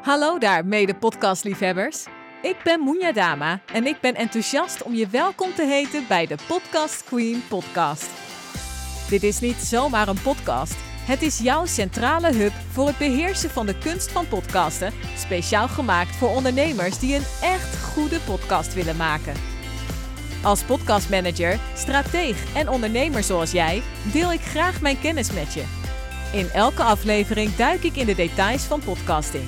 Hallo daar, mede podcastliefhebbers. Ik ben Moenja Dama en ik ben enthousiast om je welkom te heten bij de Podcast Queen podcast. Dit is niet zomaar een podcast. Het is jouw centrale hub voor het beheersen van de kunst van podcasten, speciaal gemaakt voor ondernemers die een echt goede podcast willen maken. Als podcastmanager, strateeg en ondernemer zoals jij deel ik graag mijn kennis met je. In elke aflevering duik ik in de details van podcasting.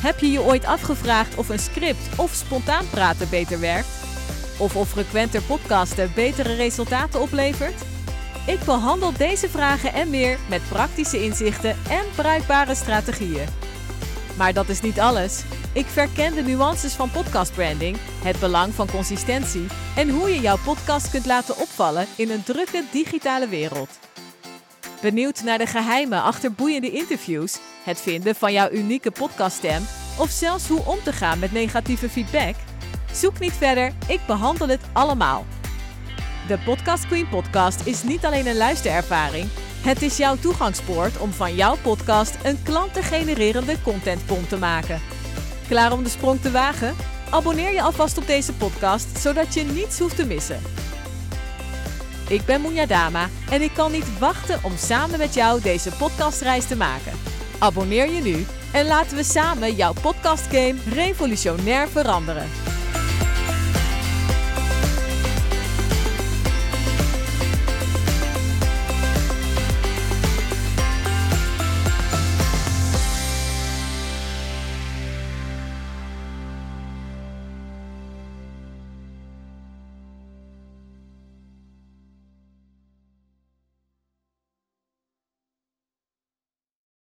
Heb je je ooit afgevraagd of een script of spontaan praten beter werkt? Of of frequenter podcasten betere resultaten oplevert? Ik behandel deze vragen en meer met praktische inzichten en bruikbare strategieën. Maar dat is niet alles. Ik verken de nuances van podcastbranding, het belang van consistentie en hoe je jouw podcast kunt laten opvallen in een drukke digitale wereld. Benieuwd naar de geheimen achter boeiende interviews, het vinden van jouw unieke podcaststem of zelfs hoe om te gaan met negatieve feedback? Zoek niet verder, ik behandel het allemaal. De Podcast Queen podcast is niet alleen een luisterervaring, het is jouw toegangspoort om van jouw podcast een klantengenererende contentbom te maken. Klaar om de sprong te wagen? Abonneer je alvast op deze podcast, zodat je niets hoeft te missen. Ik ben Moenja Dama en ik kan niet wachten om samen met jou deze podcastreis te maken. Abonneer je nu en laten we samen jouw podcastgame revolutionair veranderen.